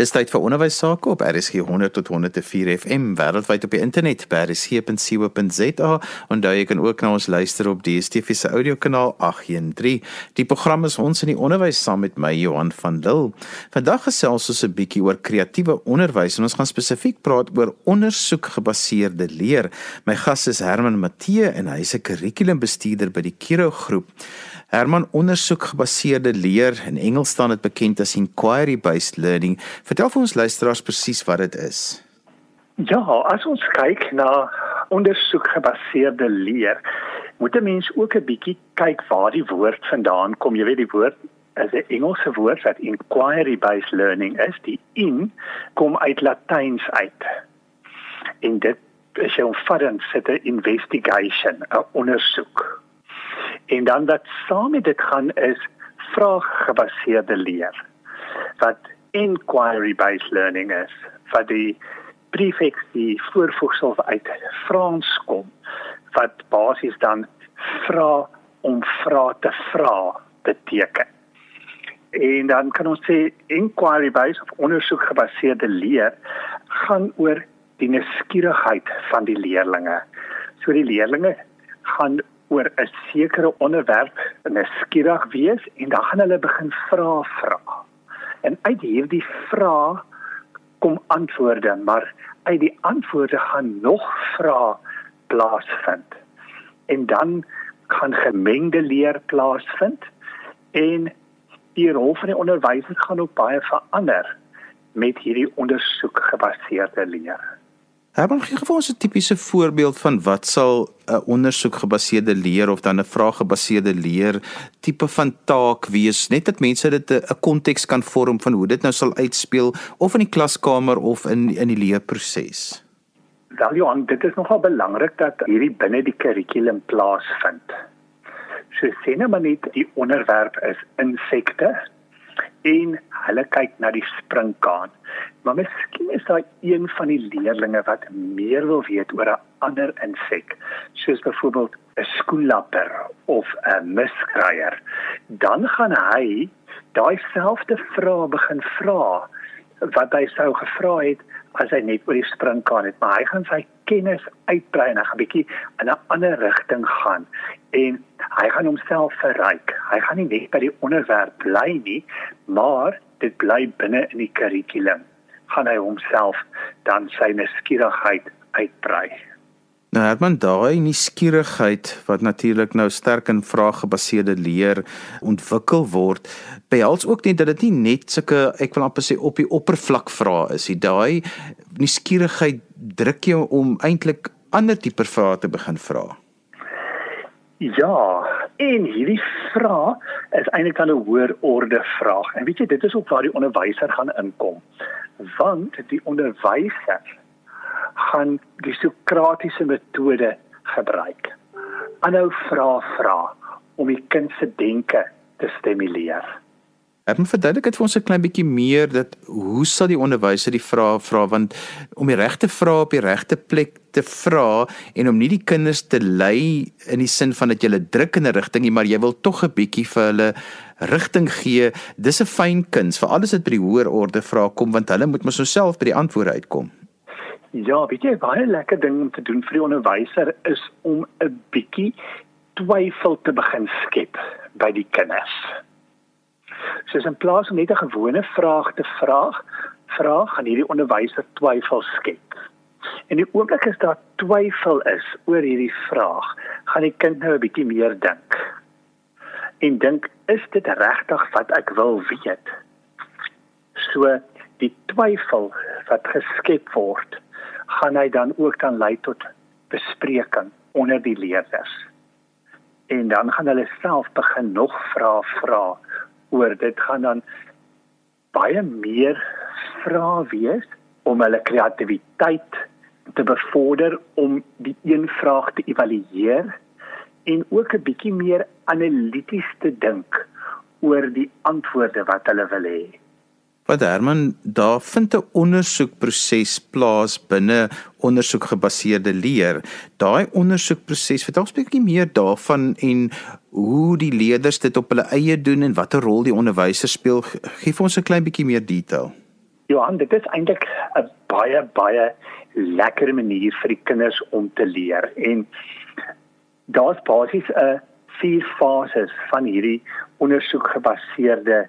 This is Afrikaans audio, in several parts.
Dis tyd vir onderwys sake op RSG 100 tot 104 FM wêreldwyd op die internet by rsg.co.za en daar jy kan ook na ons luister op DSTV se audiokanaal 813. Die program is ons in die onderwys saam met my Johan van Lille. Vandag gesels ons 'n bietjie oor kreatiewe onderwys en ons gaan spesifiek praat oor ondersoekgebaseerde leer. My gas is Herman Matthee en hy's 'n kurrikulumbestuurder by die Kiro groep. Herman ondersoek gebaseerde leer in Engels staan dit bekend as inquiry based learning. Vertel vir ons luisteraars presies wat dit is. Ja, as ons kyk na ondersoek gebaseerde leer, moet 'n mens ook 'n bietjie kyk waar die woord vandaan kom. Jy weet die woord is 'n Engelse woord wat inquiry based learning is. Die in kom uit Latyns uit. En dit is 'n omvattend sit 'n investigation, 'n ondersoek. En dan wat saam met dit gaan is vraaggebaseerde leer. Wat inquiry based learning is vir die prefix die voorvoegsel uit Frans kom wat basies dan vra om vra te vra beteken. En dan kan ons sê inquiry based of ondersoek gebaseerde leer gaan oor die nuuskierigheid van die leerdlinge. So die leerdlinge gaan oor 'n sekere onderwerp nuuskierig wees en dan gaan hulle begin vra vra. En uit hierdie vrae kom antwoorde, maar uit die antwoorde gaan nog vrae plaasvind. En dan kan gemengde leer plaasvind en die rol van die onderwyser gaan ook baie verander met hierdie ondersoek gebaseerde leer. Herman gee vir ons 'n tipiese voorbeeld van wat sal 'n ondersoek gebaseerde leer of dan 'n vraaggebaseerde leer tipe van taak wees, net dat mense dit 'n konteks kan vorm van hoe dit nou sal uitspeel of in die klaskamer of in in die leerproses. Wel Johan, dit is nogal belangrik dat hierdie binne die kurrikulum plaasvind. So sien nou maar net die onderwerp is insekte en hulle kyk na die springkaan. Maar miskien is daar een van die leerdlinge wat meer wil weet oor 'n ander insek, soos byvoorbeeld 'n skoenlapper of 'n miskraier. Dan gaan hy daai selfde vraag begin vra wat hy sou gevra het as hy net oor die springkaan het, maar hy gaan sy kennis uitbrei en 'n bietjie in 'n ander rigting gaan en hy gaan homself verryk. Hy gaan nie net by die onderwerp bly nie, maar dit bly binne in die kurrikulum. Gaan hy homself dan sy nuuskierigheid uitbrei. Nou Herman, daai nuuskierigheid wat natuurlik nou sterk in vraaggebaseerde leer ontwikkel word, behels ook nie dat dit nie net sulke ek wil amper sê op die oppervlak vrae is nie. Daai nuuskierigheid druk jou om eintlik ander tipe vrae te begin vra. Ja, en hierdie vraag is eintlik dan 'n hoër orde vraag. En weet jy, dit is ook waar die onderwyser gaan inkom. Want die onderwyser gaan die sokratiese metode gebruik. Aanhou vra vra om die kind se denke te stimuleer. Ek moet verduidelik dit vir ons 'n klein bietjie meer dat hoe sal die onderwyser die vrae vra want om die regte vrae op die regte plek te vra en om nie die kinders te lei in die sin van dat jy hulle druk in 'n rigting nie maar jy wil tog 'n bietjie vir hulle rigting gee dis 'n fyn kuns vir alles wat by die hoër orde vra kom want hulle moet mos self by die antwoorde uitkom Ja, weet jy, baie lekker ding om te doen vir die onderwyser is om 'n bietjie twyfel te begin skep by die kinders. Soos in plaas om net 'n gewone vraag te vra, vra gaan hierdie onderwyser twyfel skep. En die oomblik as daar twyfel is oor hierdie vraag, gaan die kind nou 'n bietjie meer dink. En dink, is dit regtig wat ek wil weet? So die twyfel wat geskep word gaan hy dan ook dan lei tot bespreking onder die leerders. En dan gaan hulle self begin nog vra vra oor dit gaan dan baie meer vra wees om hulle kreatiwiteit te bevorder om die een vraag te evalueer en ook 'n bietjie meer analities te dink oor die antwoorde wat hulle wil hê. Wat Herman, daar vind 'n ondersoekproses plaas binne ondersoekgebaseerde leer. Daai ondersoekproses, vertel ons 'n bietjie meer daarvan en hoe die leerders dit op hulle eie doen en watter rol die onderwyser speel. Gee vir ons 'n klein bietjie meer detail. Johan, dit is eintlik 'n baie baie lekker manier vir die kinders om te leer en daar's basies 'n vier fases van hierdie ondersoekgebaseerde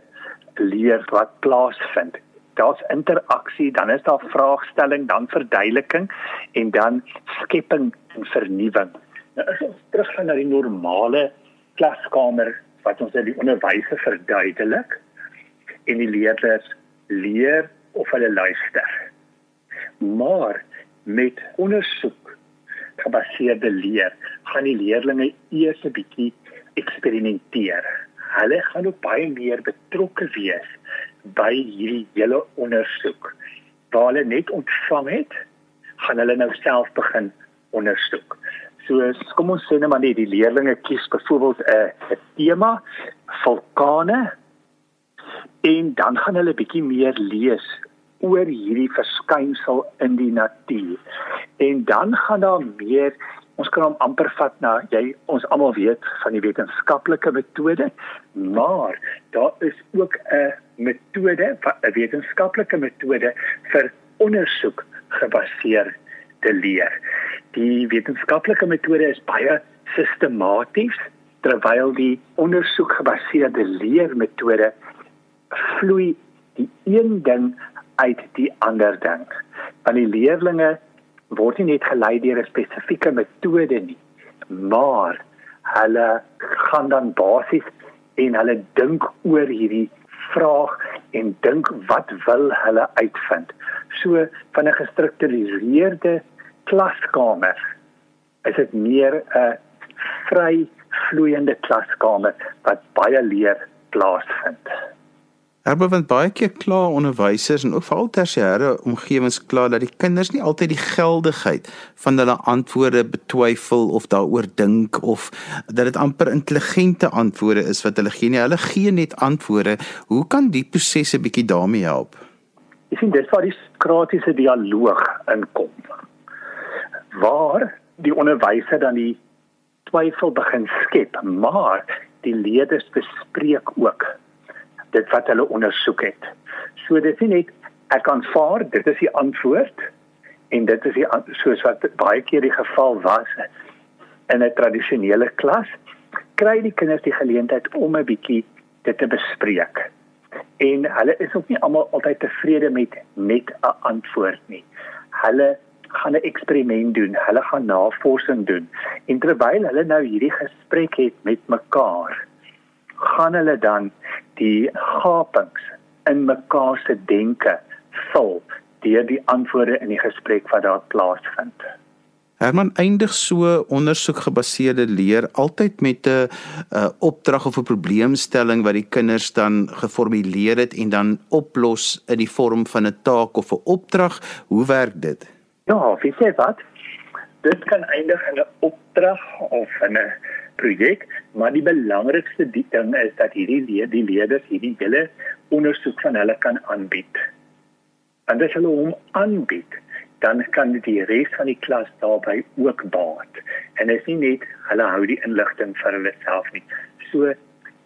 leer wat plaasvind. Daar's interaksie, dan is daar vraagstelling, dan verduideliking en dan skepping en vernuwing. Nou as ons teruggaan na die normale klaskamer wat ons net die onderwyser verduidelik en die leerders leer of hulle luister. Maar met ondersoek gebaseerde leer gaan die leerders eers 'n bietjie eksperimenteer. Hulle gaan ook baie meer betrokke wees by hierdie hele ondersoek. Waar hulle net ontvang het, gaan hulle nou self begin ondersoek. So kom ons sê net maar net die leerders kies byvoorbeeld 'n 'n tema vulkane en dan gaan hulle bietjie meer lees oor hierdie verskynsel in die natuur. En dan gaan daar meer ons kan hom amper vat na jy ons almal weet van die wetenskaplike metode, maar daar is ook 'n metode, 'n wetenskaplike metode vir ondersoek gebaseerde leer. Die wetenskaplike metode is baie sistematies terwyl die ondersoek gebaseerde leermetode vloei die een ding uit die ander ding. Want die leerdlinge word nie net gelei deur 'n spesifieke metode nie, maar hulle gaan dan basies en hulle dink oor hierdie vraag en dink wat wil hulle uitvind. So van 'n gestruktureerde klaskamer is dit meer 'n vry vloeiende klaskamer wat baie leer plaasvind. Herbe want baie keer kla onderwysers en ook veral tersiêre omgewings kla dat die kinders nie altyd die geldigheid van hulle antwoorde betwyfel of daaroor dink of dat dit amper intelligente antwoorde is wat hulle gee nie. Hulle gee net antwoorde. Hoe kan die proses 'n bietjie daarmee help? Ek sien dis waar die kritiese dialoog inkom. Waar die onderwyser dan die twyfel begin skep, maar die leerders bespreek ook dit wat hulle ondersoek het. So dit is nie net ek aanvaar dit is die antwoord en dit is die soos wat baie keer die geval was in 'n tradisionele klas kry die kinders die geleentheid om 'n bietjie dit te bespreek. En hulle is ook nie almal altyd tevrede met net 'n antwoord nie. Hulle gaan 'n eksperiment doen, hulle gaan navorsing doen en terwyl hulle nou hierdie gesprek het met mekaar, gaan hulle dan die gapings in mekaar se denke vul deur die antwoorde in die gesprek wat daar plaasvind. Herman eindig so ondersoekgebaseerde leer altyd met 'n uh, opdrag of 'n probleemstelling wat die kinders dan geformuleer het en dan oplos in die vorm van 'n taak of 'n opdrag. Hoe werk dit? Ja, wie sê wat? Dit kan eindig in 'n opdrag of in 'n projek, maar die belangrikste ding is dat hierdie leer, die leerders hierdie hele ondersoek van hulle kan aanbied. En as hulle hom aanbied, dan kan die res van die klas daarbey ook baat. En dit is nie net hulle hou die inligting vir hulle self nie. So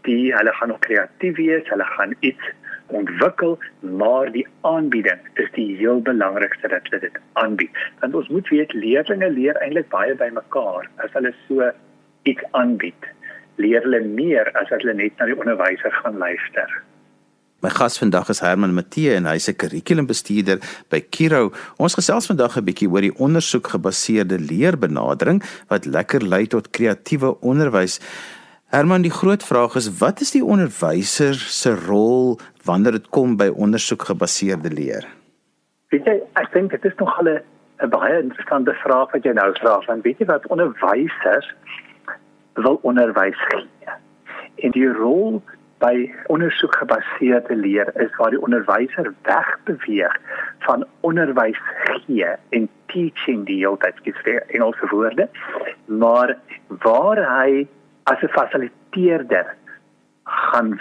die hulle gaan ook kreatief wees, hulle gaan iets ontwikkel, maar die aanbieding is die heel belangrikste dat hulle dit aanbied. Want ons moet weet leerders leer eintlik baie by mekaar. As hulle so iets aanbied, leer hulle meer as as hulle net na die onderwyser gaan luister. My gas vandag is Herman Matthee en hy's 'n kurrikulumbestuurder by Kiro. Ons gesels vandag 'n bietjie oor die ondersoekgebaseerde leerbenadering wat lekker lei tot kreatiewe onderwys. Herman, die groot vraag is wat is die onderwyser se rol wanneer dit kom by ondersoekgebaseerde leer? Weet jy, ek dink dit is nog 'n 'n baie interessante vraag wat jy nou vra, want weet jy wat onderwysers wil onderwys gee. En die rol by ondersoekgebaseerde leer is waar die onderwyser wegbeweeg van onderwys gee en teaching die heeltyd gesê in Engelse woorde, maar waar hy as 'n fasiliteerder gaan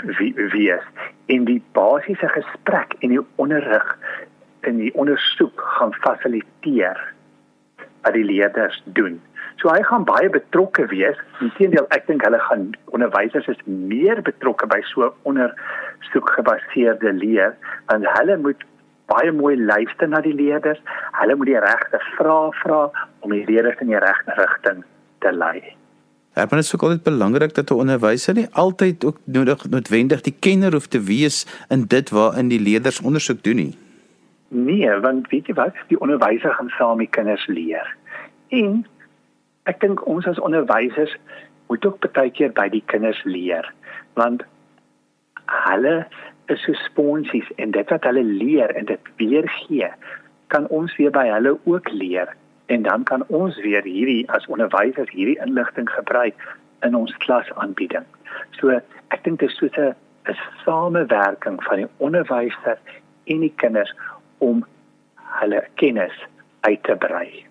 wees in die basiese gesprek en die onderrig in die ondersoek gaan fasiliteer wat die leerders doen. So hy gaan baie betrokke wees. Inteendeel, ek dink hulle gaan onderwysers is meer betrokke by so ondersoek gebaseerde leer want hulle moet baie mooi luister na die leerders. Hulle moet die regte vrae vra om die leerders in die regte rigting te lei. Ja, maar dit is ook altyd belangrik dat 'n onderwyser nie altyd ook nodig noodwendig die kenner hoef te wees in dit waarin die leerders ondersoek doen nie. Nee, want weet jy wat, die onderwyser gaan saam met kinders leer. En ek dink ons as onderwysers moet ook baie keer by die kinders leer, want hulle is so sponsies en dit wat hulle leer en dit weergee, kan ons weer by hulle ook leer en dan kan ons weer hierdie as onderwysers hierdie inligting gebruik in ons klasaanbieding. So ek dink dit is so 'n 'n samewerking van die onderwyser en die kinders om hulle kennis uit te brei.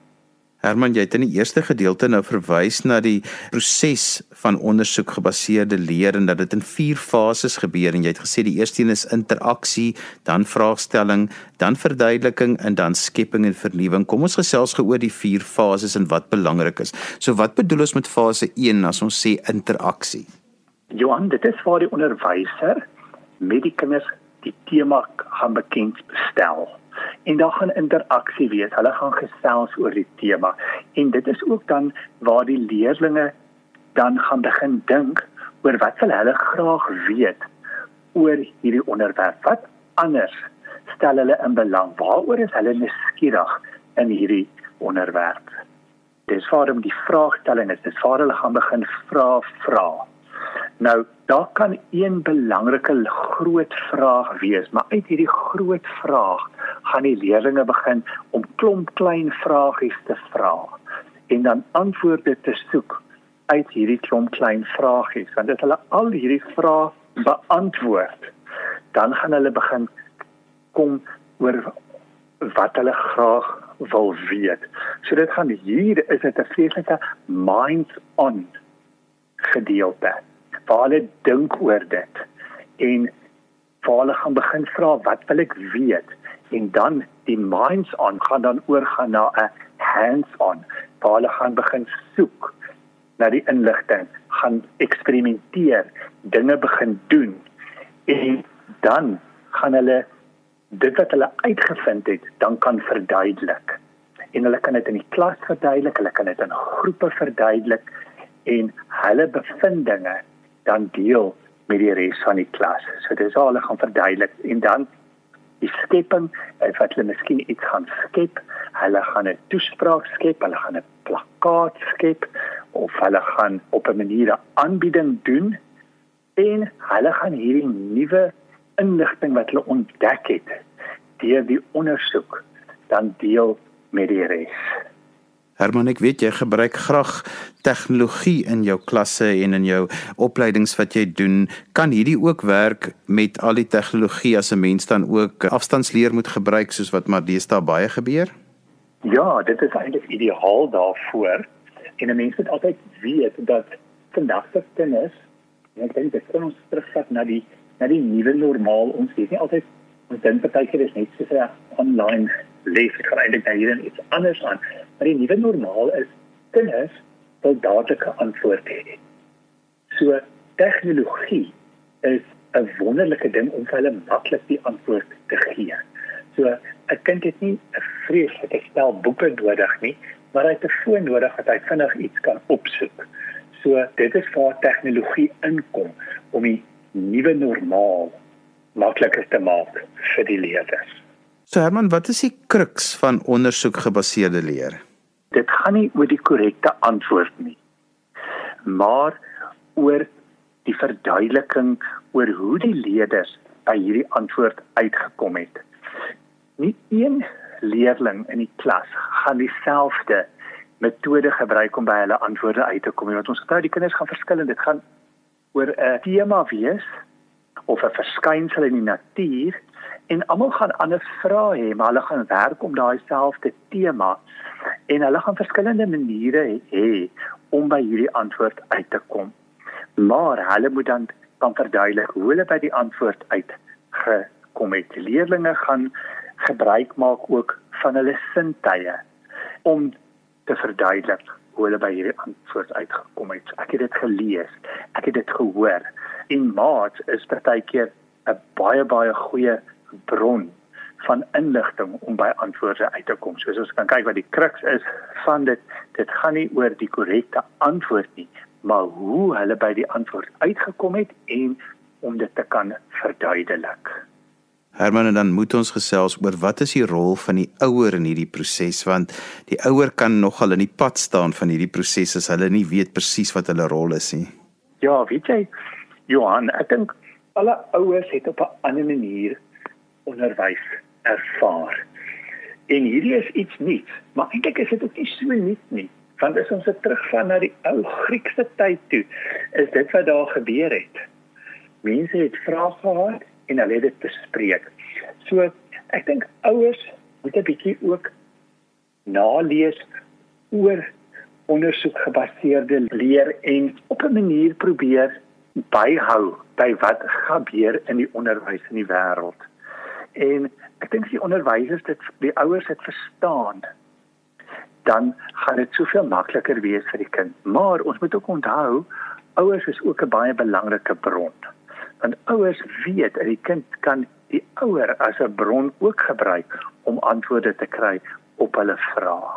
Herman, jy het in die eerste gedeelte nou verwys na die proses van ondersoek gebaseerde leer en dat dit in 4 fases gebeur en jy het gesê die eerste een is interaksie, dan vraagstelling, dan verduideliking en dan skepping en vernuwing. Kom ons gesels gou oor die 4 fases en wat belangrik is. So wat bedoel ons met fase 1 as ons sê interaksie? Johan, dit is waar die onderwyser met die kinders die tema gaan bekend stel en daar gaan interaksie wees. Hulle gaan gesels oor die tema en dit is ook dan waar die leerders dan gaan begin dink oor wat hulle graag weet oor hierdie onderwerp. Wat anders stel hulle in belang? Waaroor is hulle nuuskierig in hierdie onderwerp? Dis waarom die vraagstelling is. Dis waar hulle gaan begin vra vra. Nou, daar kan een belangrike groot vraag wees, maar uit hierdie groot vraag gaan die leerders begin om klomp klein vragies te vra en dan antwoorde te soek uit hierdie klomp klein vragies. Want as hulle al hierdie vrae beantwoord, dan gaan hulle begin kom oor wat hulle graag wil weet. So dit gaan hier is dit 'n vreeslike minds on gedeelte waar hulle dink oor dit en waar hulle gaan begin vra wat wil ek weet en dan die minds on gaan dan oorgaan na 'n hands on waar hulle gaan begin soek na die inligting gaan eksperimenteer dinge begin doen. En dan gaan hulle dit wat hulle uitgevind het dan kan verduidelik. En hulle kan dit in die klas verduidelik hulle kan dit in groepe verduidelik en hulle bevindinge dan deel met die res van die klas. So dis al hulle gaan verduidelik. En dan die skepping, as wat hulle miskien iets gaan skep, hulle gaan 'n toespraak skep, hulle gaan 'n plakkaat skep of hulle gaan op 'n manier 'n aanbieding doen en hulle gaan hierdie nuwe inligting wat hulle ontdek het deur die ondersoek dan deel met die res. Herman, ek weet jy gebruik graag tegnologie in jou klasse en in jou opleidings wat jy doen. Kan hierdie ook werk met al die tegnologie as 'n mens dan ook afstandsleer moet gebruik soos wat maar deesdae baie gebeur? Ja, dit is eintlik ideaal daarvoor. En 'n mens moet altyd weet dat vandag se kinders, ek dink dit kan ons terugvat na die na die nuwe normaal. Ons weet nie altyd ons dink partykeer is net so 'n online les, ek gaan eintlik nou hier iets anders aan. Maar die nuwe normaal is kinders wil dadelike antwoorde hê. So tegnologie is 'n wonderlike ding om vir hulle maklik die antwoord te gee. So 'n kind het nie 'n vreeslike stel boeke nodig nie, maar hy het 'n foon nodig dat hy vinnig iets kan opsoek. So dit is waar tegnologie inkom om die nuwe normaal makliker te maak vir die leerders. So Herman, wat is die kruks van ondersoekgebaseerde leer? Dit gaan nie oor die korrekte antwoord nie, maar oor die verduideliking oor hoe die leerders by hierdie antwoord uitgekom het. Nie een leerling in die klas gaan dieselfde metode gebruik om by hulle antwoorde uit te kom nie, ons onthou die kinders gaan verskil en dit gaan oor 'n tema wees of 'n verskynsel in die natuur en almal gaan ander vrae hê, maar hulle gaan werk om daai selfde tema en hulle gaan verskillende maniere hê om by hierdie antwoord uit te kom. Maar hulle moet dan kan verduidelik hoe hulle by die antwoord uit gekom het. Leerders gaan gebruik maak ook van hulle sintuie om te verduidelik hoe hulle by hierdie antwoord uitgekom het. Ek het dit gelees, ek het dit gehoor. En maats is partykeer 'n baie baie goeie bron van inligting om by antwoorde uit te kom. Soos ons kan kyk wat die kruks is van dit, dit gaan nie oor die korrekte antwoord nie, maar hoe hulle by die antwoord uitgekom het en om dit te kan verduidelik. Herman en dan moet ons gesels oor wat is die rol van die ouer in hierdie proses want die ouer kan nogal in die pad staan van hierdie proses as hulle nie weet presies wat hulle rol is nie. Ja, weet jy Johan, ek dink alle ouers het op 'n ander manier onderwys ervaar. En hierdie is iets nuuts, maar eintlik is dit ook nie so nuut nie. Want as ons dit teruggaan na die ou Griekse tyd toe, is dit wat daar gebeur het. Mense het vrae gehad en hulle het dit bespreek. So ek dink ouers moet 'n bietjie ook nalees oor ondersoek gebaseerde leer en op 'n manier probeer byhou by wat gebeur in die onderwys in die wêreld. En ek dink die onderwysers dit die ouers het verstaan dan gaan dit soveel makliker wees vir die kind. Maar ons moet ook onthou ouers is ook 'n baie belangrike bron want ouers weet dat die kind kan die ouer as 'n bron ook gebruik om antwoorde te kry op hulle vrae.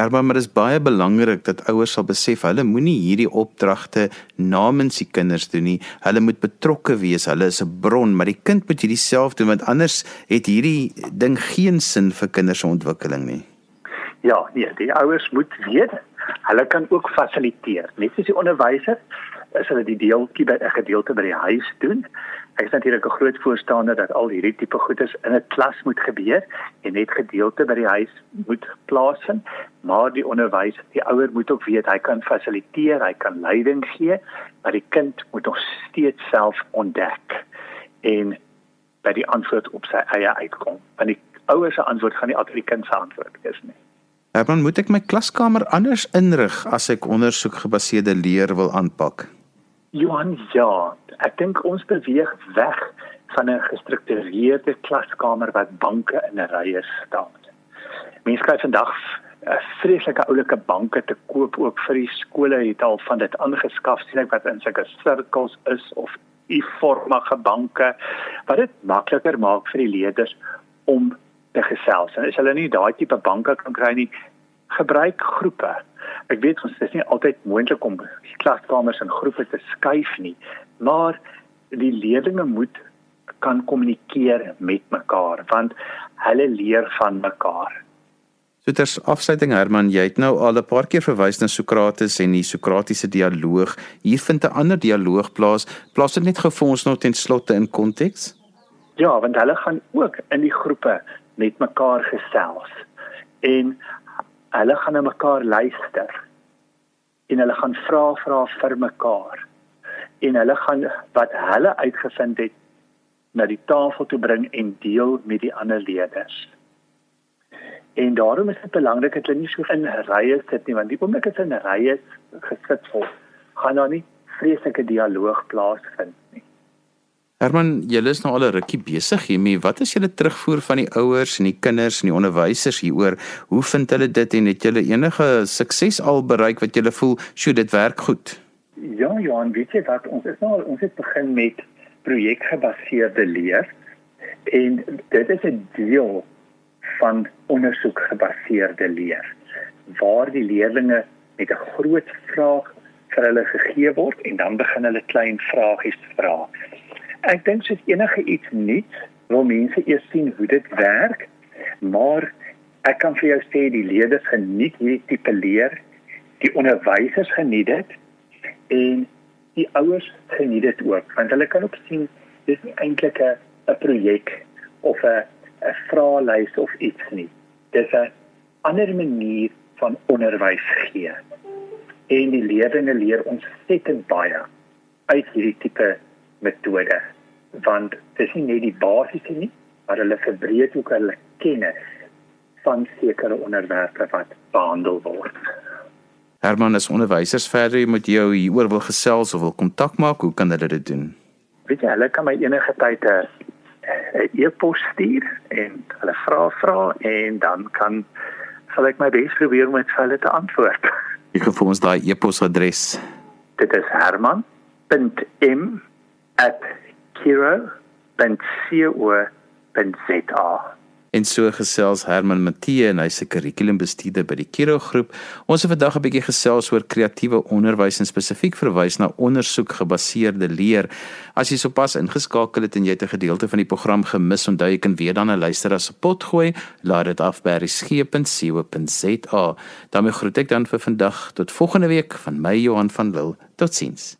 Erba, maar dit is baie belangrik dat ouers sal besef hulle moenie hierdie opdragte namens die kinders doen nie. Hulle moet betrokke wees. Hulle is 'n bron, maar die kind moet hierdie self doen want anders het hierdie ding geen sin vir kinders se ontwikkeling nie. Ja, nee, die ouers moet weet hulle kan ook fasiliteer. Net soos die onderwyser is hulle die deeltjie by 'n gedeelte by die huis doen. Ek is natuurlik 'n groot voorstander dat al hierdie tipe goedes in 'n klas moet gebeur en net gedeelte by die huis moet plaasvind, maar die onderwyser, die ouer moet ook weet hy kan fasiliteer, hy kan leiding gee, maar die kind moet nog steeds self ontdek en by die antwoord op sy eie uitkom. Want die ouers se antwoord gaan nie altyd die kind se antwoord wees nie. Herman, moet ek my klaskamer anders inrig as ek ondersoek gebaseerde leer wil aanpak? Johan, ja, ek dink ons beweeg weg van 'n gestruktureerde klaskamer wat banke in 'n rye staan. Mense kry vandag 'n vreeslike oulike banke te koop ook vir die skole het al van dit aangeskaf sien ek wat in sulke sirkels is of u-vormige banke wat dit makliker maak vir die leerders om te gesels. En as hulle nie daai tipe banke kan kry nie, gebruik groepe ek weet ons is nie altyd moontlik om klaskamers in groepe te skuif nie, maar die leerders moet kan kommunikeer met mekaar want hulle leer van mekaar. So ters afsluiting Herman, jy het nou al 'n paar keer verwys na Sokrates en die Sokratiese dialoog. Hier vind 'n ander dialoog plaas. Plaas dit net gou vir ons nou ten slotte in konteks? Ja, want hulle gaan ook in die groepe met mekaar gesels. En hulle gaan na mekaar luister en hulle gaan vra vra vir mekaar en hulle gaan wat hulle uitgevind het na die tafel toe bring en deel met die ander leerders. En daarom is dit belangrik dat hulle nie so in rye sit nie want die oomblik as hulle in rye gesit word, gaan daar nie vreeslike dialoog plaasvind nie. Herman, julle is nou al 'n rukkie besig hiermee. Wat is julle terugvoer van die ouers en die kinders en die onderwysers hieroor? Hoe vind hulle dit en het julle enige sukses al bereik wat julle voel, "Sjoe, dit werk goed"? Ja, Johan, weet jy wat? Ons is nou ons het begin met projekgebaseerde leer en dit is 'n deel van ondersoekgebaseerde leer waar die leerders met 'n groot vraag vir hulle gegee word en dan begin hulle klein vragies vra. Ek dink is enige iets nuuts wil mense eers sien hoe dit werk. Maar ek kan vir jou sê die leerders geniet hierdie tipe leer. Die onderwysers geniet dit en die ouers geniet dit ook want hulle kan ook sien dis nie eintlik 'n projek of 'n 'n vraelys of iets nie. Dis 'n ander manier van onderwys gee. En die leerders leer ontsettend baie uit hierdie tipe metode want dit is nie net die basiese nie maar hulle verbreek ook hulle kennis van sekere onderwerpe wat behandel word. Herman is onderwysers verder met jou hieroor wil gesels of wil kontak maak, hoe kan hulle dit doen? Weet jy, hulle kan my enige tyd 'n e-pos stuur en hulle vra vra en dan kan sal ek my bes probeer om dit vir hulle te antwoord. Ek gee vir ons daai e-pos adres. Dit is herman.m@ kiro.co.za. En so gesels Herman Matthee en hy's 'n kurrikulumbestuurder by die Kiro groep. Ons het vandag 'n bietjie gesels oor kreatiewe onderwys en spesifiek verwys na ondersoek gebaseerde leer. As jy sopas ingeskakel het en jy het 'n gedeelte van die program gemis, onthou jy kan weer dan 'n luister as 'n pot gooi. Laat dit af by resgep.co.za. daarmee groet ek dan vir vandag tot volgende week van my Johan van Lille. Totsiens.